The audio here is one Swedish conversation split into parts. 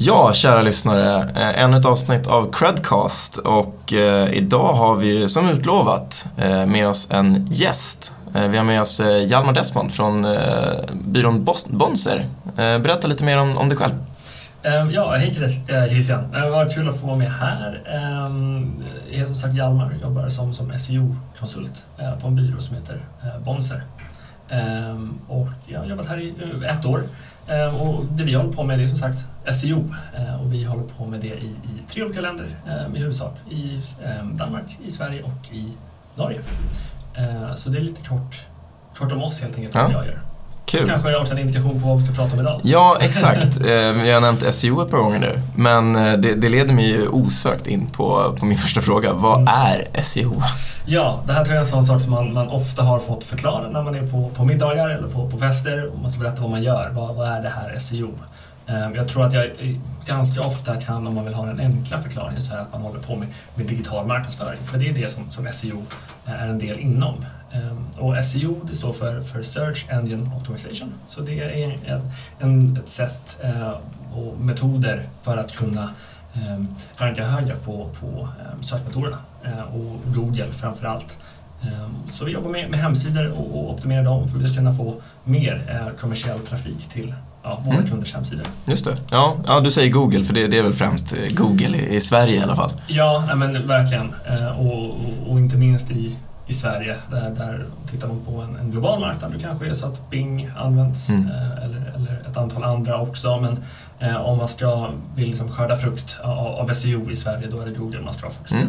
Ja, kära lyssnare. Eh, ännu ett avsnitt av Credcast och eh, idag har vi som utlovat eh, med oss en gäst. Eh, vi har med oss eh, Hjalmar Desmond från eh, byrån Bonser. Berätta lite mer om, om dig själv. Ja, hej Christian. Vad kul att få vara med här. Ehm, jag heter som sagt Hjalmar och jobbar som, som SEO-konsult på en byrå som heter Bonser. Ehm, och jag har jobbat här i ett år. Ehm, Och det vi håller på med är som sagt SEO. Eh, Och vi håller på med det i, i tre olika länder ehm, i huvudsak. I ehm, Danmark, i Sverige och i Norge. Så det är lite kort, kort om oss helt enkelt, vad Ja. jag gör. Kul. Kanske också en indikation på vad vi ska prata om idag. Ja, exakt. Eh, Vi har nämnt SEO ett par gånger nu. Men eh, det, det leder mig ju osökt in på, på min första fråga. Vad Mm. är SEO? Ja, det här tror jag är en sån sak som man, man ofta har fått förklara när man är på, på middagar eller på, på fester och man ska berätta vad man gör. Vad, vad är det här SEO? Eh, Jag tror att jag eh, ganska ofta kan, om man vill ha den enkla förklaringen, så är att man håller på med, med digital marknadsföring. För det är det som, som SEO är en del inom. Eh, Och SEO det står för, för Search Engine Optimization. Så det är en, en, ett sätt eh, och metoder för att kunna eh, ranka högre på, på eh, sökmotorerna eh, och Google framför allt. Så vi jobbar med, med hemsidor och, och optimerar dem för att vi ska kunna få mer eh, kommersiell trafik till ja, våra Mm. kunders hemsidor. Just det. Ja, ja, du säger Google, för det, det är väl främst Google i, i Sverige i alla fall. Ja, nej, men verkligen. Eh, Och, och, och inte minst i, i Sverige, där, där tittar man på en, en global marknad. Det kanske är så att Bing används, Mm. eh, eller, eller ett antal andra också. Men eh, om man ska vill liksom skörda frukt av, av SEO i Sverige, då är det Google man ska ha fokus på. Mm.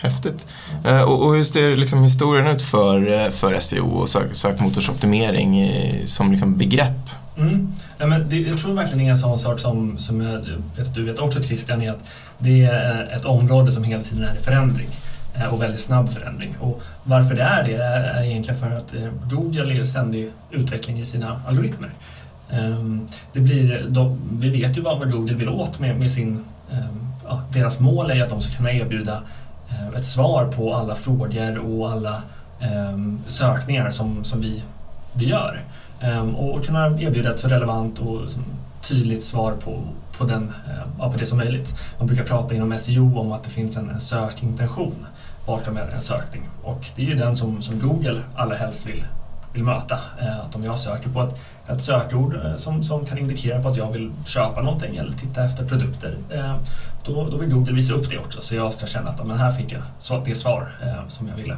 Häftigt. Eh, Och, och hur ser liksom historien ut för, eh, för SEO och sök, sökmotorsoptimering i, som liksom begrepp? Mm. Nej, men det, jag tror verkligen det är en sån sak som, som jag vet att du vet också Christian, är att det är ett område som hela tiden är i förändring Eh, och väldigt snabb förändring. Och varför det är det är egentligen för att eh, Google är ständig utveckling i sina algoritmer. Ehm, det blir, de, vi vet ju vad Google vill åt med, med sin... Ehm, ja, deras mål är att de ska kunna erbjuda eh, ett svar på alla frågor och alla ehm, sökningar som, som vi, vi gör. Och kunna erbjuda ett så relevant och tydligt svar på, på, den, ja, på det som möjligt. Man brukar prata inom SEO om att det finns en sökintention. 8 med en sökning. Och det är ju den som, som Google allra helst vill, vill möta. Eh, att om jag söker på ett, ett sökord eh, som, som kan indikera på att jag vill köpa någonting eller titta efter produkter, eh, då, då vill Google visa upp det också så jag ska känna att men här fick jag det svar som jag ville.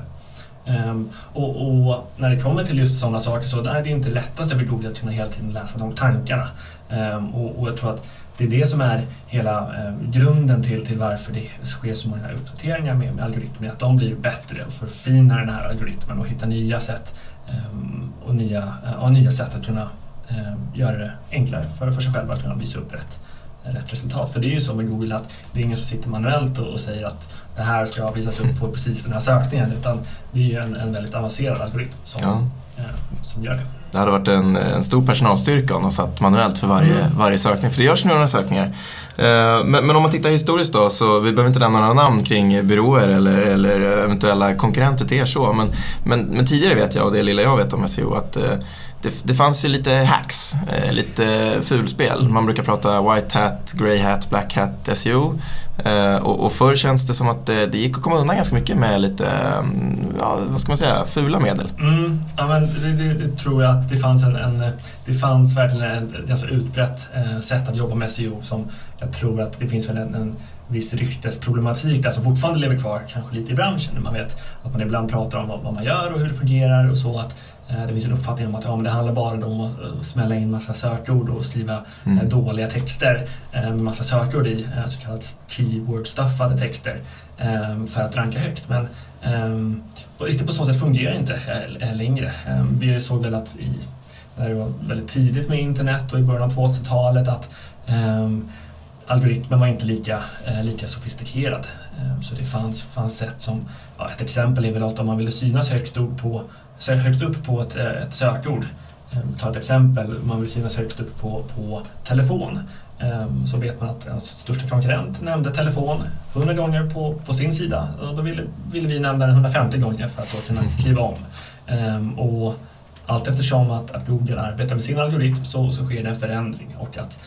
Um, och, och, när det kommer till just sådana saker så där är det inte lättaste för Google att kunna hela tiden läsa de tankarna. Um, och, och, jag tror att det är det som är hela eh, grunden till, till varför det sker så många uppdateringar med, med algoritmer, att de blir bättre och förfinar den här algoritmen och hittar nya sätt ehm, och nya, eh, ja, nya sätt att kunna göra det enklare för, för sig själva att kunna visa upp rätt, rätt resultat. För det är ju så med Google att det är ingen som sitter manuellt och, och säger att det här ska visas upp på precis den här sökningen utan det är ju en, en väldigt avancerad algoritm som, Ja. eh, som gör det. Det hade varit en, en stor personalstyrka om de satt manuellt för varje, Mm. varje sökning, för det görs nu några sökningar. Eh, Men, men om man tittar historiskt då, så vi behöver inte nämna några namn kring byråer eller, eller eventuella konkurrenter till er så, men, men, men tidigare vet jag, och det lilla jag vet om SEO, att eh, det, det fanns ju lite hacks, eh, lite fulspel. Man brukar prata white hat, grey hat, black hat SEO. Eh, Och, och förr känns det som att det, det gick att komma undan ganska mycket med lite, mm, ja, vad ska man säga, fula medel. Mm, ja, men det, det, det tror jag att det fanns en, en det fanns verkligen ett ganska utbrett eh, sätt att jobba med SEO som jag tror att det finns väl en, en viss ryktesproblematik där som fortfarande lever kvar kanske lite i branschen. Man vet att man ibland pratar om vad, vad man gör och hur det fungerar och så att det finns en uppfattning om att ja, men det handlar bara om att eh, smälla in massa sökord och skriva Mm. eh, dåliga texter eh, med massa sökord i, eh, så kallat keyword-stuffade texter eh, för att ranka högt. Men riktigt på så sätt fungerar det inte eh, längre. Vi såg väl att i, när det var väldigt tidigt med internet och i början av 2000-talet att algoritmen var inte lika, eh, lika sofistikerad. Så det fanns, fanns sätt som, ja, ett exempel är väl att om man ville synas högt upp på, sö- högt upp på ett, eh, ett sökord Ehm, Ta ett exempel, man vill synas högt upp på, på telefon. Ehm, Så vet man att ens största konkurrent nämnde telefon 100 gånger på, på sin sida. Och då ville, ville vi nämna den 150 gånger för att då kunna kliva om. Ehm, Och allt eftersom att, att Google arbetar med sin algoritm så, så sker det en förändring och att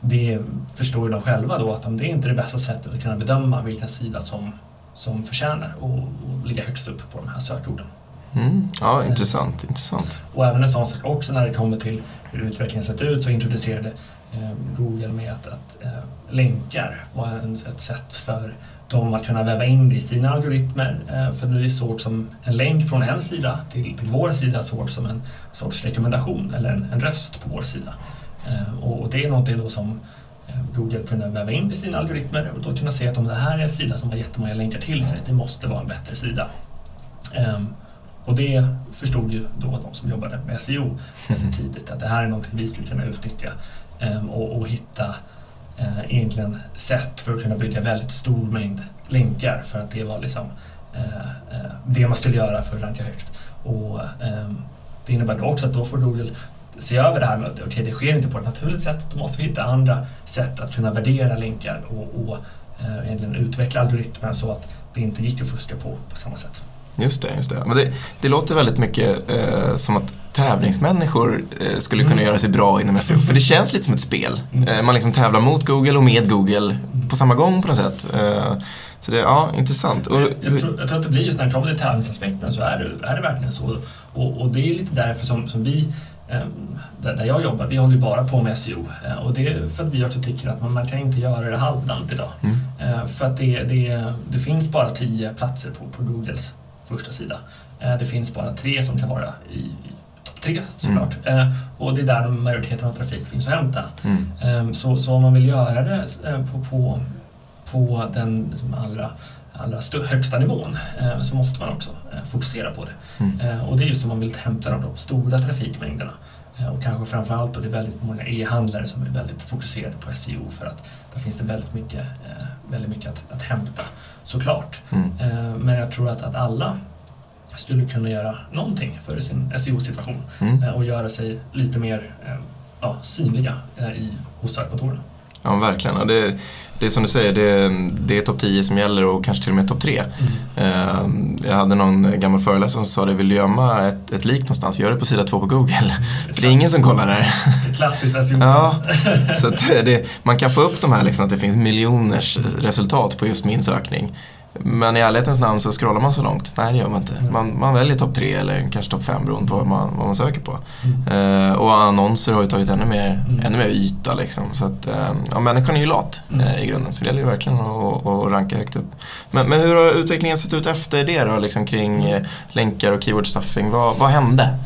det förstår de själva då att det är inte det bästa sättet att kunna bedöma vilken sida som, som förtjänar att ligga högst upp på de här sökorden. Mm. Ja, intressant, intressant. Och även en sån sak också när det kommer till hur utvecklingen sett ut så introducerade eh, Google med att, att eh, länkar var ett sätt för dem att kunna väva in det i sina algoritmer. Eh, för det är svårt som en länk från en sida till, till vår sida svårt som en sorts rekommendation eller en, en röst på vår sida. Eh, och, och det är någonting då som eh, Google kunde väva in i sina algoritmer och då kunna se att om det här är en sida som har jättemånga länkar till sig, det måste vara en bättre sida. Ehm, och det förstod ju då de som jobbade med SEO tidigt att det här är någonting vi skulle kunna utnyttja um, och, och, hitta uh, egentligen sätt för att kunna bygga väldigt stor mängd länkar för att det var liksom uh, uh, det man skulle göra för att ranka högt. Och um, det innebär då också att då får Google se över det här med att okay, det sker inte på ett naturligt sätt. Då måste vi hitta andra sätt att kunna värdera länkar och, och eh, egentligen utveckla algoritmen så att det inte gick att fuska på på samma sätt. Just det, just det. Men det, det låter väldigt mycket eh, som att tävlingsmänniskor eh, skulle kunna mm. göra sig bra inom SEO. För det känns lite som ett spel. Mm. Eh, man liksom tävlar mot Google och med Google mm. på samma gång på något sätt. Eh, så det är ja, intressant. Och, jag, jag, tror, jag, tror, att det blir just när det kommer till tävlingsaspekten så är det, är det verkligen så. Och, och det är lite därför som, som vi Ehm, där jag jobbar, vi håller bara på med SEO eh, och det är för att vi också tycker att man kan inte göra det halvdant idag. Mm. Eh, för att det, det, det finns bara tio platser på, på Googles första sida. Eh, det finns bara tre som kan vara i, i topp tre såklart. Mm. Och det är där majoriteten av trafik finns att hämta. Mm. Ehm, så, så om man vill göra det på, på, på den liksom allra allra högsta nivån eh, så måste man också eh, fokusera på det. Mm. Eh, och det är just om man vill hämta de, de stora trafikmängderna. Och kanske framförallt då det är väldigt många e-handlare som är väldigt fokuserade på SEO för att där finns det väldigt mycket, väldigt mycket att, att hämta såklart. Mm. Men jag tror att, att alla skulle kunna göra någonting för sin SEO-situation mm. och göra sig lite mer ja, synliga i, hos sökmotorerna. Ja, verkligen. Det, det är som du säger, det, det är topp 10 som gäller och kanske till och med topp 3. Mm. Jag hade någon gammal föreläsare som sa det, vill du gömma ett, ett lik någonstans, gör det på sida 2 på Google. Mm. För det är ingen som kollar där. Klassiskt Ja, så det, man kan få upp de här, liksom, att det finns miljoners resultat på just min sökning. Men i ärlighetens namn så scrollar man så långt. Nej, det gör man inte. Man, man väljer topp tre eller kanske topp fem beroende på vad man, vad man söker på. Mm. Uh, och annonser har ju tagit ännu mer, mm. ännu mer yta. Liksom. Så att, uh, ja, människan är ju lat mm. uh, i grunden, så det gäller ju verkligen att, att ranka högt upp. Men, men, hur har utvecklingen sett ut efter det då, liksom, kring länkar och keyword stuffing? Vad, vad hände?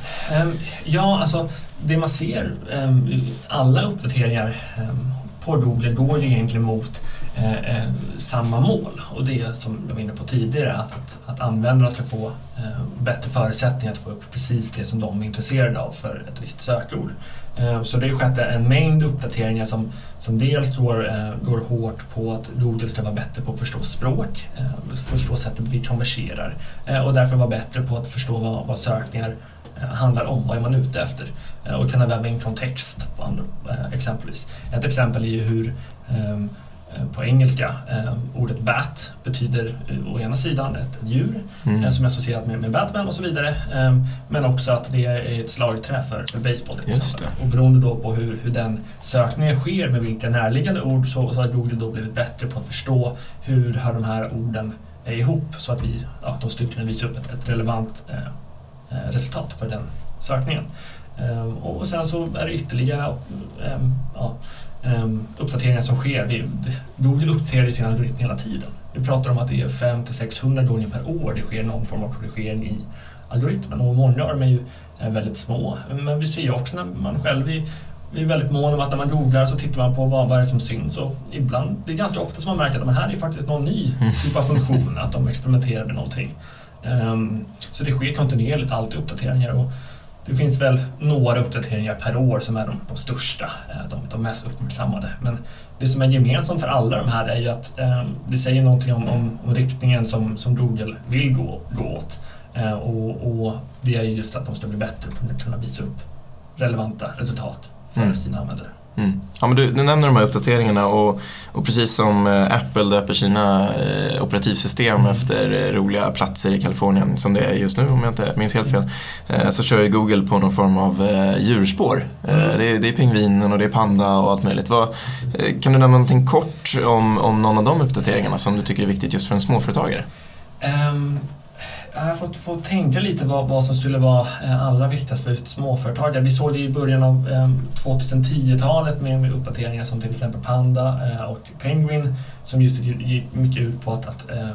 Um, ja, alltså det man ser, um, alla uppdateringar um, på Google går ju egentligen mot Eh, eh, samma mål och det är som jag var inne på tidigare att, att, att användarna ska få eh, bättre förutsättningar att få upp precis det som de är intresserade av för ett visst sökord. Eh, så det har skett en mängd uppdateringar som, som dels går, eh, går hårt på att Google ska vara bättre på att förstå språk, eh, förstå sättet vi konverserar eh, och därför vara bättre på att förstå vad, vad sökningar eh, handlar om, vad är man ute efter och kunna väva in kontext på andra, exempelvis. Ett exempel är ju hur Eh, på engelska. Eh, ordet bat betyder eh, å ena sidan ett djur mm. som är associerat med, med, Batman och så vidare. men också att det är ett slagträ för, för baseball till exempel. Och beroende då på hur, hur den sökningen sker med vilka närliggande ord så, så har Google då blivit bättre på att förstå hur hör de här orden ihop så att vi, ja, de skulle kunna visa upp ett, ett relevant eh, resultat för den sökningen. Um, och sen så är det ytterligare um, ja, uppdateringar som sker. Vi, Google uppdaterar sin algoritm hela tiden. Vi pratar om att det är 500-600 gånger per år det sker någon form av korrigering i algoritmen och många av dem är ju väldigt små. Men vi ser ju också när man själv vi är väldigt måna om att när man googlar så tittar man på vad, vad är det som syns och ibland, det är ganska ofta som man märker att det här är faktiskt någon ny typ av funktion, att de experimenterar med någonting. Um, så det sker kontinuerligt alltid uppdateringar och det finns väl några uppdateringar per år som är de, de största, eh, de, de, mest uppmärksammade. Men det som är gemensamt för alla de här är ju att eh, det säger någonting om, om, om, riktningen som, som Google vill gå, gå åt. Eh, och, och, det är just att de ska bli bättre på att kunna visa upp relevanta resultat för mm. sina användare. Mm. Ja, men du, du nämner de här uppdateringarna och, och precis som eh, Apple döper sina eh, operativsystem efter eh, roliga platser i Kalifornien, som det är just nu om jag inte minns helt fel, eh, så kör ju Google på någon form av eh, djurspår. Eh, Mm. det, är, det är pingvinen och det är panda och allt möjligt. Vad, kan du nämna någonting kort om, om någon av de uppdateringarna som du tycker är viktigt just för en småföretagare? Ehm, jag fått, fått tänka lite vad, vad som skulle vara eh, allra viktigast för just småföretagare. Vi såg det i början av ehm, 2010-talet med, med uppdateringar som till exempel Panda eh, och Penguin som just gick mycket ut på att, att eh,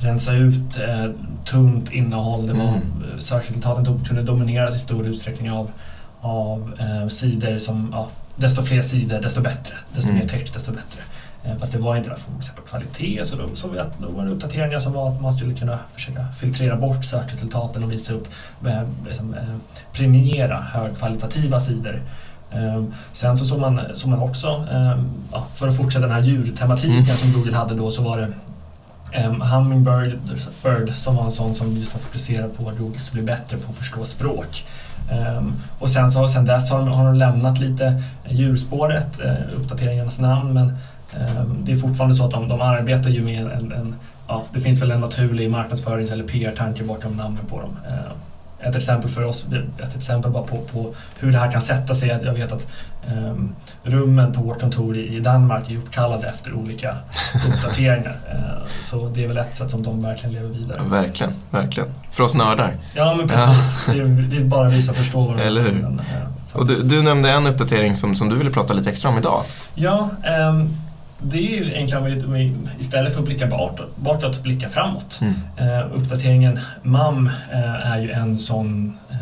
rensa ut eh, tunt innehåll. Det var, Mm. eh, Sökresultaten kunde domineras i stor utsträckning av, av eh, sidor som, ja, desto fler sidor desto bättre, desto Mm. mer text desto bättre. Eh, Fast det var inte att exempel kvalitet så då såg vi att då var det uppdateringar som var att man skulle kunna försöka filtrera bort sökresultaten och visa upp, eh, liksom, eh, premiera högkvalitativa sidor. Eh, Sen så såg man, såg man också, eh, ja, för att fortsätta den här djurtematiken Mm. som Google hade då, så var det Um, Hummingbird Bird, som var en sån som just har fokuserat på att Google ska bli bättre på att förstå språk. Ehm, och sen, så, sen dess har de, har de lämnat lite djurspåret, uh, uppdateringarnas namn, men ehm, det är fortfarande så att de, de arbetar ju med en, en ja, det finns väl en naturlig marknadsförings eller PR-tanke bortom namnen på dem. Ehm, ett exempel för oss, ett exempel bara på, på hur det här kan sätta sig, jag vet att ehm, rummen på vårt kontor i, Danmark är uppkallade efter olika uppdateringar. Ehm, så det är väl ett sätt som de verkligen lever vidare. Verkligen, verkligen. För oss nördar. Ja men precis, det, är, det är bara vi som förstår vad Eller hur? men, eh, Och du, du nämnde en uppdatering som, som du ville prata lite extra om idag. Ja, ehm, det är ju egentligen istället för att blicka bortåt, bortåt blicka framåt. Mm. Eh, uppdateringen MAM eh, är ju en sån, eh,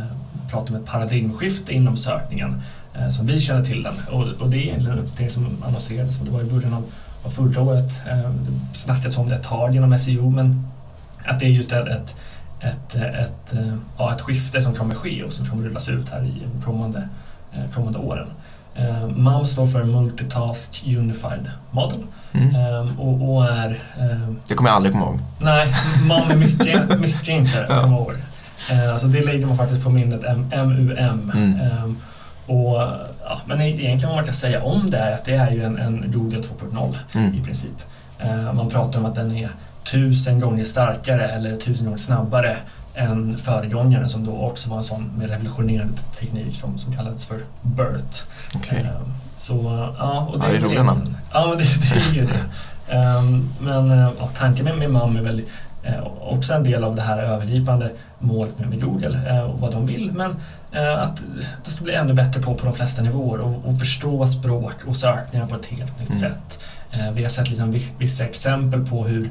pratar om ett paradigmskifte inom sökningen eh, som vi känner till den. Och, och det är egentligen en uppdatering som annonserades, och det var i början av, av förra året. Eh, det snackats om det ett tag genom SEO, men att det är just ett, ett, ett, ett, ja, ett skifte som kommer ske och som kommer rullas ut här i de kommande, kommande åren. Eh, MAM står för Multitask Unified Model Mm. eh, och, och är eh, Det kommer jag aldrig komma ihåg. Nej, man är mycket, mycket inte, Ja. kommer jag ihåg. Eh, Alltså det lägger man faktiskt på minnet, MUM. Mm. Ehm, och, ja, men egentligen vad man kan säga om det är att det är ju en, en Google 2.0 i Mm. princip. Eh, Man pratar om att den är tusen gånger starkare eller tusen gånger snabbare än föregångaren som då också var en sån med revolutionerande teknik som, som kallades för BERT. Okej. Ehm, Så, ja, och Ja, det är roliga namn. Ja, men det, det är ju det. Ehm, men ja, tanken med, med MAM är väl eh, också en del av det här övergripande målet med, med Google eh, och vad de vill. Men eh, att det ska bli ännu bättre på, på de flesta nivåer och, och förstå språk och sökningar på ett helt nytt Mm. sätt. Vi har sett liksom vi- vissa exempel på hur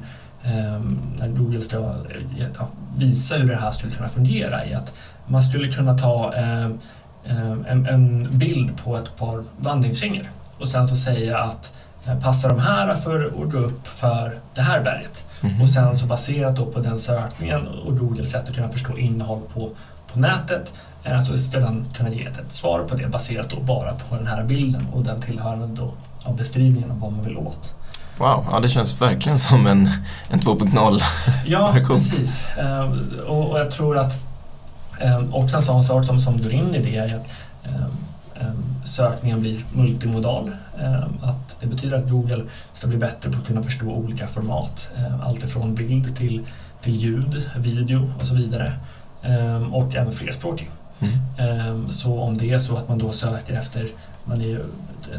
när Google ska eh, visa hur det här skulle kunna fungera i att man skulle kunna ta ehm, ehm, en, en bild på ett par vandringskängor och sen så säga att eh, passar de här för att gå upp för det här berget? Mhm. Och sen så baserat då på den sökningen och Googles sätt att kunna förstå innehåll på, på nätet eh, så ska den kunna ge ett, ett svar på det baserat då bara på den här bilden och den tillhörande då av beskrivningen av vad man vill åt. Wow, ja, det känns verkligen som en, en 2.0. Ja, precis. Eh, och, och jag tror att eh, också en sån sak som, som drar in i det är att eh, sökningen blir multimodal. Att det betyder att Google ska bli bättre på att kunna förstå olika format. Allt ifrån bild till, till ljud, video och så vidare. Och även flerspråkig. Mm. Så om det är så att man då söker efter, man är ju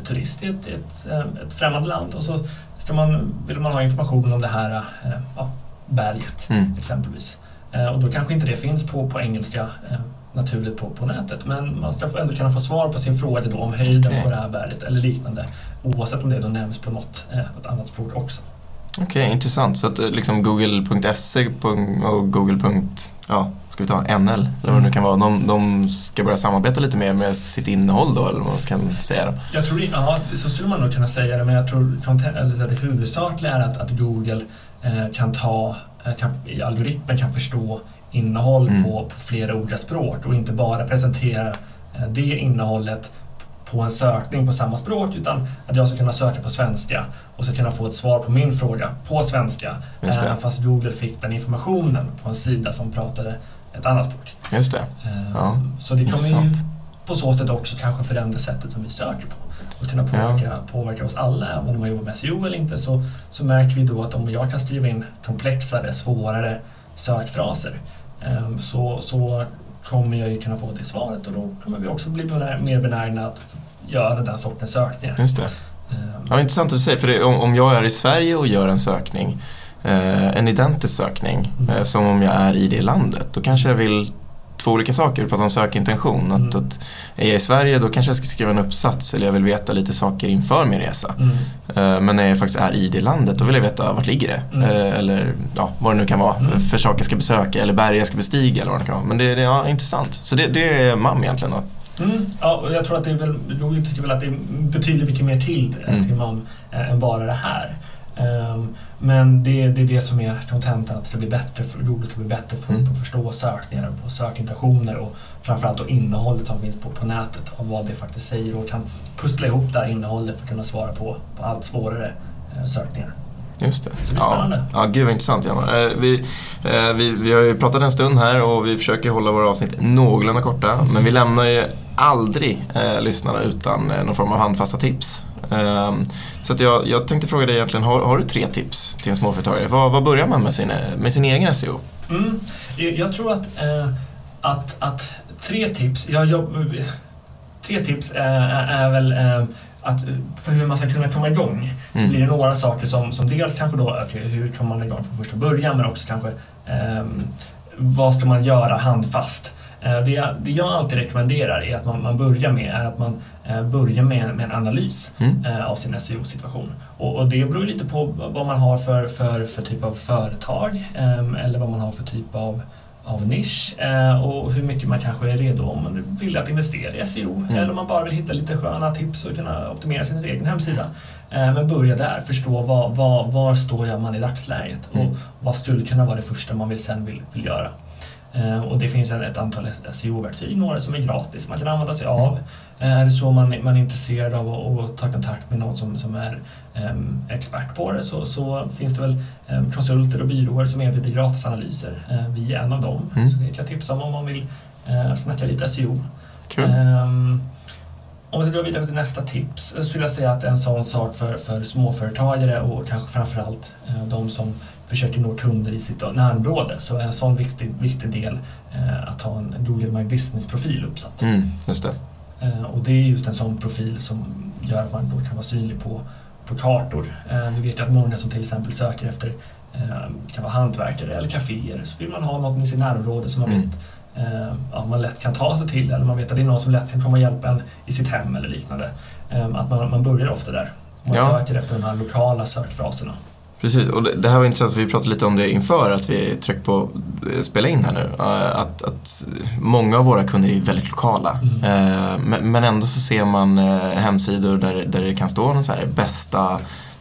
turist i ett, ett, ett främmande land och så ska man, vill man ha information om det här eh, ja, berget Mm. exempelvis. Eh, Och då kanske inte det finns på, på engelska eh, naturligt på, på nätet men man ska få- ändå kunna få svar på sin fråga då om höjden på det här berget eller liknande oavsett om det då nämns på något, eh, något annat språk också. Okej, intressant. Så att eh, liksom google.se och google. Ja, ska vi ta NL eller vad det nu kan vara. De, de ska börja samarbeta lite mer med sitt innehåll då eller vad man ska säga då. Jag tror, ja, så skulle man nog kunna säga det, men jag tror här, det huvudsakliga är att, att Google eh, kan ta, eh, kan, i algoritmen kan förstå innehåll Mm. på, på flera olika språk och inte bara presentera eh, det innehållet på en sökning på samma språk utan att jag ska kunna söka på svenska och ska kunna få ett svar på min fråga på svenska även fast Google fick den informationen på en sida som pratade ett annat språk. Just det. Eh, Ja, så det kommer ju på så sätt också kanske förändra sättet som vi söker på och kunna påverka, ja. påverka oss alla. Även om man jobbar med SEO eller inte så, så märker vi då att om jag kan skriva in komplexare, svårare sökfraser um, så, så kommer jag ju kunna få det svaret och då kommer vi också bli mer benägna att göra den sortens sökningar. Just det. Ja, intressant att du säger, för det, om, om jag är i Sverige och gör en sökning eh, en identisk sökning mm. eh, som om jag är i det landet. Då kanske jag vill två olika saker. Vi pratar om sökintention. Mm. Att, att är jag i Sverige då kanske jag ska skriva en uppsats eller jag vill veta lite saker inför min resa. Mm. Uh, men när jag faktiskt är i det landet då vill jag veta vart ligger det? Mm. Uh, eller ja, vad det nu kan vara mm. för saker jag ska besöka eller berg jag ska bestiga eller vad det kan vara. Men det, det är ja, intressant. Så det, det är MAM egentligen då. Mm. Ja, och jag tror att det är väl, jag tycker väl att det betydligt mycket mer till, mm. till MAM än bara det här. Um, men det, det är det som är kontentan, att det ska bli bättre, Google ska bli bättre för mm. att förstå sökningar på sökintentioner och framförallt då innehållet som finns på, på nätet och vad det faktiskt säger och kan pussla ihop det här innehållet för att kunna svara på, på allt svårare eh, sökningar. Just det. det ja, ja, gud vad intressant Hjalmar. Eh, vi, eh, vi, vi har ju pratat en stund här och vi försöker hålla våra avsnitt någorlunda korta. Men vi lämnar ju aldrig eh, lyssnarna utan eh, någon form av handfasta tips. Eh, så att jag, jag tänkte fråga dig egentligen, har, har du tre tips till en småföretagare? Vad, vad börjar man med sin, med sin egen SEO? Mm, jag tror att, eh, att, att tre tips, jag, jag, tre tips är, är väl att för hur man ska kunna komma igång så mm. blir det några saker som, som dels kanske då, okay, hur kommer man igång från första början men också kanske eh, vad ska man göra handfast? Eh, det, det jag alltid rekommenderar är att man, man börjar med är att man eh, börjar med, med en analys mm. Eh, av sin SEO-situation. Och, och, det beror lite på vad man har för, för, för typ av företag ehm, eller vad man har för typ av av nisch eh, och hur mycket man kanske är redo om man vill att investera i SEO mm. eller om man bara vill hitta lite sköna tips och kunna optimera sin egen hemsida. Eh, men börja där, förstå vad, vad, var står man i dagsläget mm. och vad skulle kunna vara det första man vill sen vill, vill göra. Eh, och det finns ett antal SEO-verktyg, några som är gratis man kan använda sig av. Mm. Är det så man, man är intresserad av att, ta kontakt med någon som, som är um, expert på det så, så finns det väl um, konsulter och byråer som erbjuder gratisanalyser. Uh, vi är en av dem, mm. så det kan jag tipsa om om man vill uh, snacka lite SEO. Cool. Um, om vi ska gå vidare till nästa tips så skulle jag säga att en sån sak för, för småföretagare och kanske framförallt uh, de som försöker nå kunder i sitt närområde så är en sån viktig, viktig del att ha en Google My Business-profil uppsatt. Mm, just det. Uh, och det är just en sån profil som gör att man då kan vara synlig på på kartor. Eh, vi vet ju att många som till exempel söker efter eh, kan vara hantverkare eller kaféer så vill man ha något i sitt närområde som man mm. vet eh, ja, man lätt kan ta sig till eller man vet att det är någon som lätt kan komma och hjälpa en i sitt hem eller liknande. Att man, man börjar ofta där. Man ja. söker efter de här lokala sökfraserna. Precis, och det här var intressant för vi pratade lite om det inför att vi tryckte på eh, spela in här nu. Eh, att, att många av våra kunder är väldigt lokala. Mm. Eh, men ändå så ser man hemsidor där, där det kan stå någon så här bästa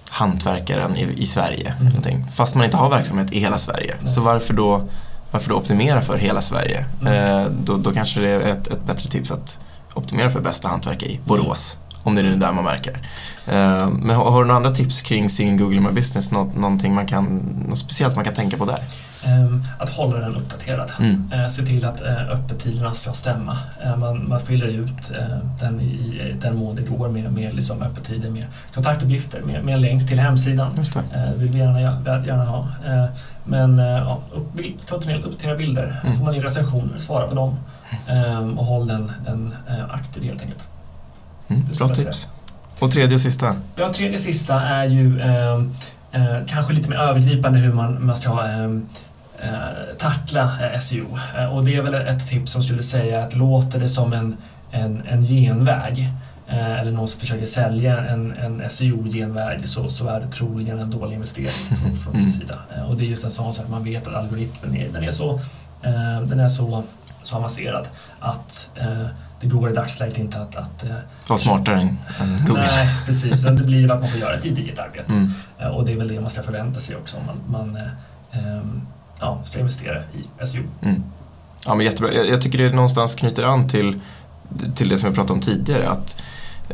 hantverkaren i, i Sverige. Mm. Fast man inte har verksamhet i hela Sverige. Mm. Så varför då, varför då optimera för hela Sverige? Mm. Då, då kanske det är ett, ett bättre tips att optimera för bästa hantverkare i Borås. Om det är nu där man märker. Uh, men har, du några andra tips kring sin Google My Business? Något, någonting man kan, något speciellt man kan tänka på där? Um, att hålla den uppdaterad. Mm. Uh, se till att uh, öppettiderna ska stämma. Man, man fyller ut den i den mån det går med, med liksom öppettider, med kontaktuppgifter, med, med en länk till hemsidan. Just det. vill vi gärna, gärna ha. men ja, upp, kontinuerligt uppdatera bilder. Mm. Får man in recensioner, svara på dem. Um, och håll den, den aktiv helt enkelt. Mm, bra tips. Och tredje och sista? Ja, tredje och sista är ju eh, eh, kanske lite mer övergripande hur man, man ska ehm, eh, tackla eh, SEO. Eh, och det är väl ett tips som skulle säga att låter det som en, en, en genväg eh, eller någon som försöker sälja en, en SEO-genväg så, så är det troligen en dålig investering från, från min sida. och det är just en sån sak man vet att algoritmen är, den är så, den är så, så avancerad att det går i dagsläget inte att... att eh, Vara smartare än Google. Nej, precis. Det blir att man får göra ett gediget arbete. Mm. Eh, och det är väl det man ska förvänta sig också om man, man ehm, ja, ska investera i SEO. Mm. Ja, men jättebra. Jag, jag, tycker det någonstans knyter an till, till det som vi pratade om tidigare. Att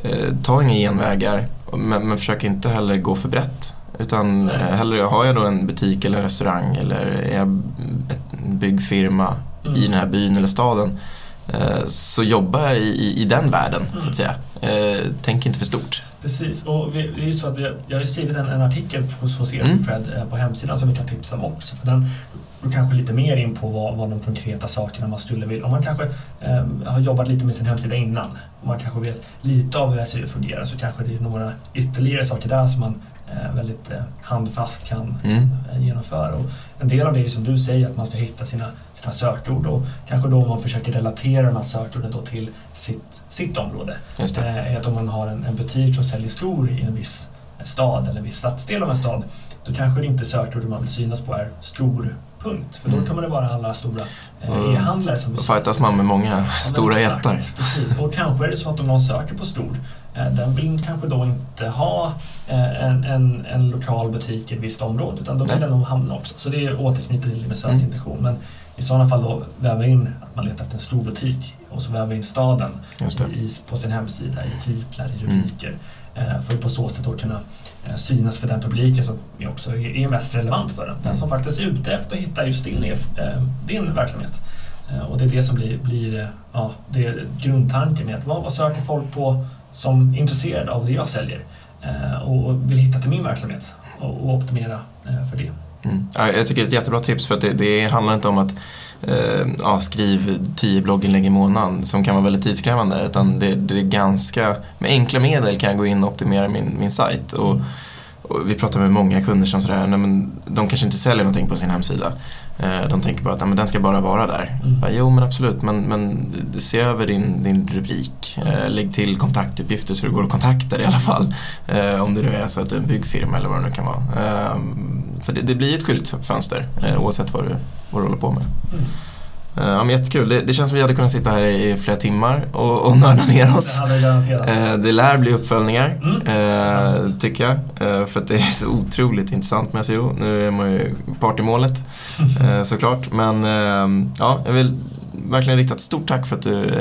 eh, Ta inga genvägar, men, men försök inte heller gå för brett. Utan Nej. hellre har jag då en butik eller en restaurang eller är jag en byggfirma mm. i den här byn eller staden så jobba i, i den världen, mm. så att säga. Eh, tänk inte för stort. Precis, och vi, det är ju så att vi, jag har skrivit en, en artikel hos, hos mm. Fred på hemsidan som vi kan tipsa om också. För den går kanske lite mer in på vad, vad de konkreta sakerna man skulle vilja... Om man kanske eh, har jobbat lite med sin hemsida innan, och man kanske vet lite av hur SEO fungerar, så kanske det är några ytterligare saker där som man Eh, väldigt eh, handfast kan mm. Eh, genomföra. Och en del av det är som du säger, att man ska hitta sina, sina sökord och kanske då man försöker relatera de här sökorden då till sitt, sitt område. Just det. att om man har en, en butik som säljer skor i en viss stad eller en viss stadsdel av en stad, då kanske det inte sökordet man vill synas på är stor punkt. För då mm. kommer det vara alla stora e-handlare som... Då fightas man med många ja, stora jättar. Precis, och kanske är det så att om någon söker på stor, den vill kanske då inte ha Eh, en, en, en, lokal butik i ett visst område utan då vill den nog hamna också. Så det är återknutet till med sökintention. Mm. Men i sådana fall då väva in att man letar efter en stor butik och så väva in staden i, på sin hemsida, i titlar, i mm. rubriker. Mm. För att på så sätt då kunna eh, synas för den publiken som också är mest relevant för den. Den mm. som faktiskt är ute efter att hitta just din, din verksamhet. Och det är det som blir, blir ja, det är grundtanken med att vad, vad söker folk på som är intresserad av det jag säljer? Eh, och vill hitta till min verksamhet och optimera eh, för det. Mm. jag tycker det är ett jättebra tips för att det, det handlar inte om att eh, ja, skriv tio blogginlägg i månaden som kan vara väldigt tidskrävande utan det, det, är ganska, med enkla medel kan jag gå in och optimera min, min sajt. Och, och vi pratar med många kunder som sådär, nej, men de kanske inte säljer någonting på sin hemsida. Eh, de tänker bara att men den ska bara vara där. Mm. Bara, jo men absolut, men, men se över din, din rubrik. Eh, lägg till kontaktuppgifter så det går att kontakta dig i alla fall. Eh, om det nu är så att du är en byggfirma eller vad det nu kan vara. För det, det blir ett skyltfönster oavsett vad du, vad du håller på med. Mm. Eh, ja, men jättekul. Det, det, känns som vi hade kunnat sitta här i flera timmar och, och nörda ner oss. Det, eh, det lär bli uppföljningar, mm. eh, tycker jag. Eh, för att det är så otroligt intressant med SEO. Nu är man ju part i målet eh, såklart. Men ja, jag vill verkligen rikta ett stort tack för att du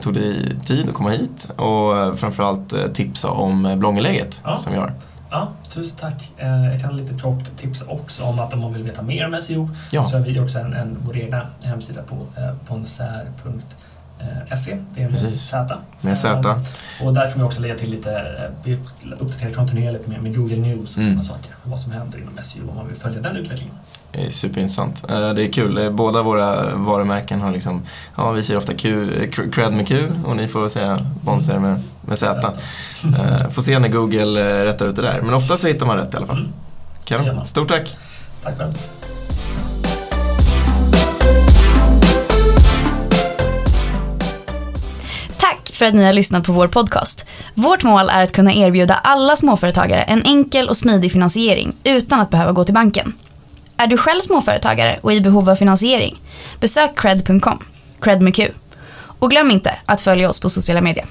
tog dig tid att komma hit och framförallt tipsa om blogginlägget ja. som vi har. Ja, tusen tack. Eh, jag kan lite kort tipsa också om att om man vill veta mer om SEO ja. så har vi också en, en, vår egna hemsida på eh, ponsär.se. Det är med Z. Med Z. Eh, och där kommer vi också lägga till lite, vi uppdaterar kontinuerligt med, med Google News och mm. sådana saker. Vad som händer inom SEO om man vill följa den utvecklingen. Det är superintressant. Det är kul. Båda våra varumärken har liksom, ja vi säger ofta Q, cred med Q och ni får säga Bonser med, med Z. Får se när Google rättar ut det där. Men ofta så hittar man rätt i alla fall. Kanon. Stort tack. Tack själv. Tack för att ni har lyssnat på vår podcast. Vårt mål är att kunna erbjuda alla småföretagare en enkel och smidig finansiering utan att behöva gå till banken. Är du själv småföretagare och i behov av finansiering? Besök cred.com, cred med Q. Och glöm inte att följa oss på sociala medier.